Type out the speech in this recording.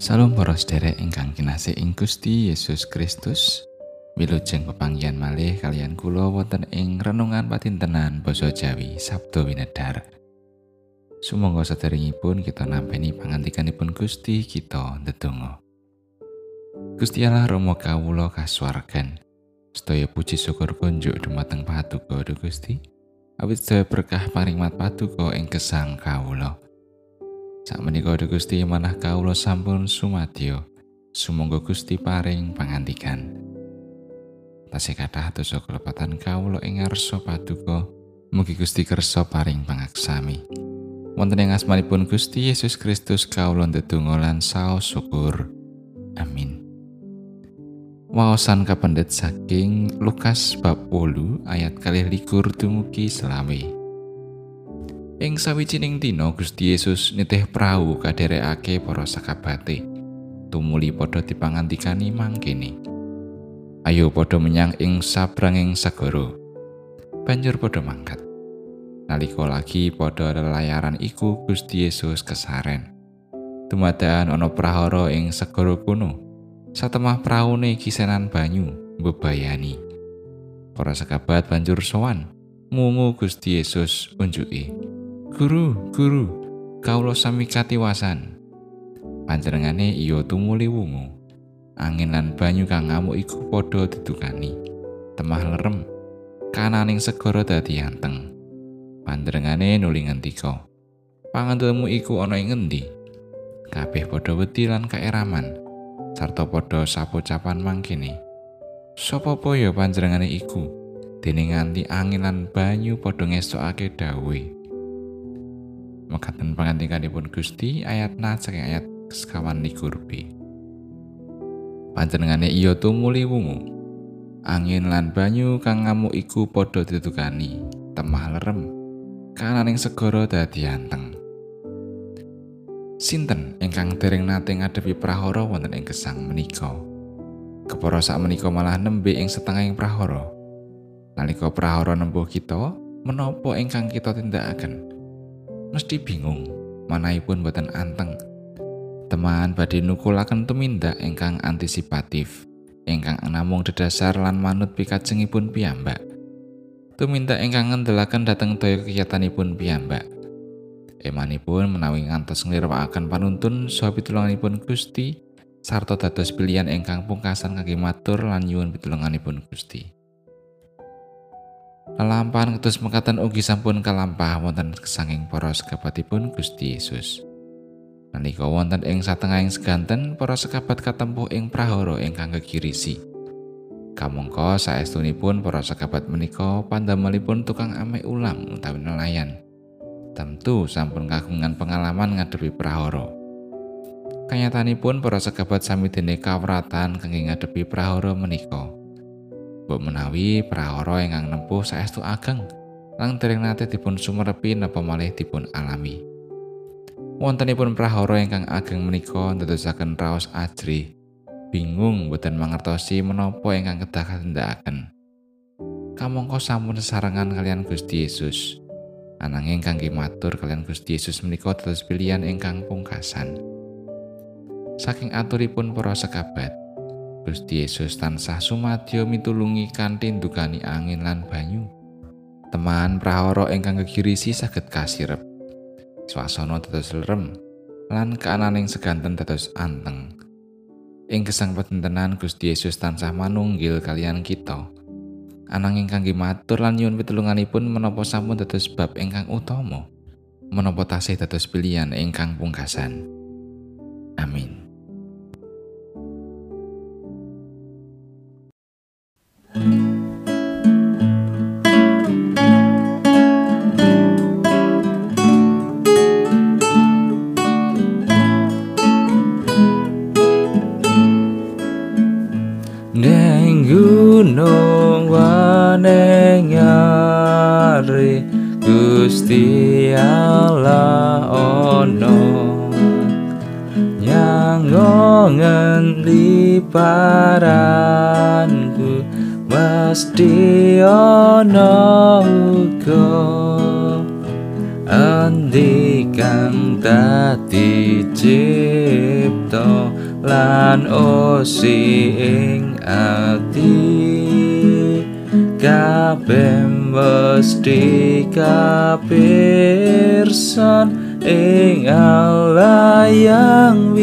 Salam para sedherek ingkang kinasih ing Gusti Yesus Kristus. Wilujeng pepanggihan malih kalian kula wonten ing renungan patintenan basa Jawi Sabdo Winedar. Sumangga sederengipun kita nampeni pangantikanipun Gusti kita ndedonga. Gusti Allah Rama kawula kasuwargan. Sedaya puji syukur kunjuk dumateng Paduka Gusti. Awit sedaya berkah paring mat Paduka ing gesang kawula. Sak menika Gusti manah kawula sampun sumadyo. Sumangga Gusti paring pangantikan. Tasih kathah dosa kelepatan kawula ing ngarsa paduka. Mugi Gusti kersa paring pangaksami. Wonten ing asmanipun Gusti Yesus Kristus kawula ndedonga lan saos syukur. Amin. Waosan kapendet saking Lukas bab 8 ayat kalih likur dumugi selawe. Ing sawijining dina Gusti Yesus nitih prau kaderekake para sakabate. Tumuli padha dipangantikani mangkene. Ayo padha menyang ing sabranging segara. Banjur padha mangkat. Nalika lagi padha lelayaran iku Gusti Yesus kesaren. Dumadakan ana prahara ing segara kuno. Satemah praune kisenan banyu bebayani. Para sekabat banjur sowan. Mungu Gusti Yesus unjuki. Guru, guru, kawula sami katiwasan. Panjenengane iya tumuli wungu. Angin lan banyu kang ngamuk iku padha didukani. Temah lerem, kananing segara dadi anteng. Panjenengane nuli ngendika, "Pangandelmu iku ana ing ngendi?" Kabeh padha wedi lan kaeraman, sarta padha sapocapan mangkene. Sopo po ya panjenengane iku? Dene nganti angin lan banyu padha ngesokake dawuhe. Mekaten pangantikanipun Gusti ayat saking ayat sekawan likur B. Panjenengane iya tumuli wungu. Angin lan banyu kang ngamuk iku padha ditukani, temah lerem. Kananing segara dadi anteng. Sinten ingkang dereng nate ngadepi prahara wonten ing gesang menika? Kepara sak menika malah nembe ing setengahing prahara. Nalika prahara nempuh kita, menapa ingkang kita tindakaken? Mesti bingung manahipun boten anteng. Teman badhe nukulaken tumindak ingkang antisipatif, ingkang namung dedasar lan manut pikajengipun piyambak. Tumindak ingkang ngendelaken dhateng daya kegiatanipun piyambak. Emanipun menawi ngantos nglirwakaken panuntun saha pitulunganipun Gusti sarta dados pilihan ingkang pungkasan kangge matur lan nyuwun pitulunganipun Gusti. Lelampahan ketus mekatan ugi sampun kalampah wonten kesanging para sekapatipun Gusti Yesus. Nalika wonten ing satengahing seganten para sekabat katempuh ing prahara ingkang kegirisi. Kamangka saestunipun para sekabat menika pandamelipun tukang ame ulam utawi nelayan. Tentu sampun kagungan pengalaman ngadepi prahara. Kanyatanipun para sekabat sami dene kawratan kangge ngadepi prahara menika. Mbok menawi prahara ingkang nempuh saestu ageng lang dereng nate dipun sumerepi napa malih dipun alami. Wontenipun prahara ingkang ageng menika ndadosaken raos ajri. Bingung boten mangertosi menapa ingkang kedah katindakaken. Kamangka sampun sesarengan kalian Gusti Yesus. Ananging kangge matur kalian Gusti Yesus menika dados pilihan ingkang pungkasan. Saking aturipun para sekabat, Gusti Yesus tansah sumadyo mitulungi kanthi ndukani angin lan banyu. Teman prahara ingkang kegirisi saged kasirep. Swasana dados lerem lan kaananing seganten dados anteng. Ing gesang petentenan Gusti Yesus tansah manunggil kalian kita. Ananging kangge matur lan nyuwun pitulunganipun menapa sampun dados bab ingkang utama. Menapa tasih dados pilihan ingkang pungkasan. Amin. Wanengari Gusti Allah ono. Nyangongen di paranku Mesti ono uga. Kondi kang dadi cipta lan osi ing ati. Kabeh mesti kapirsan ing Allah yang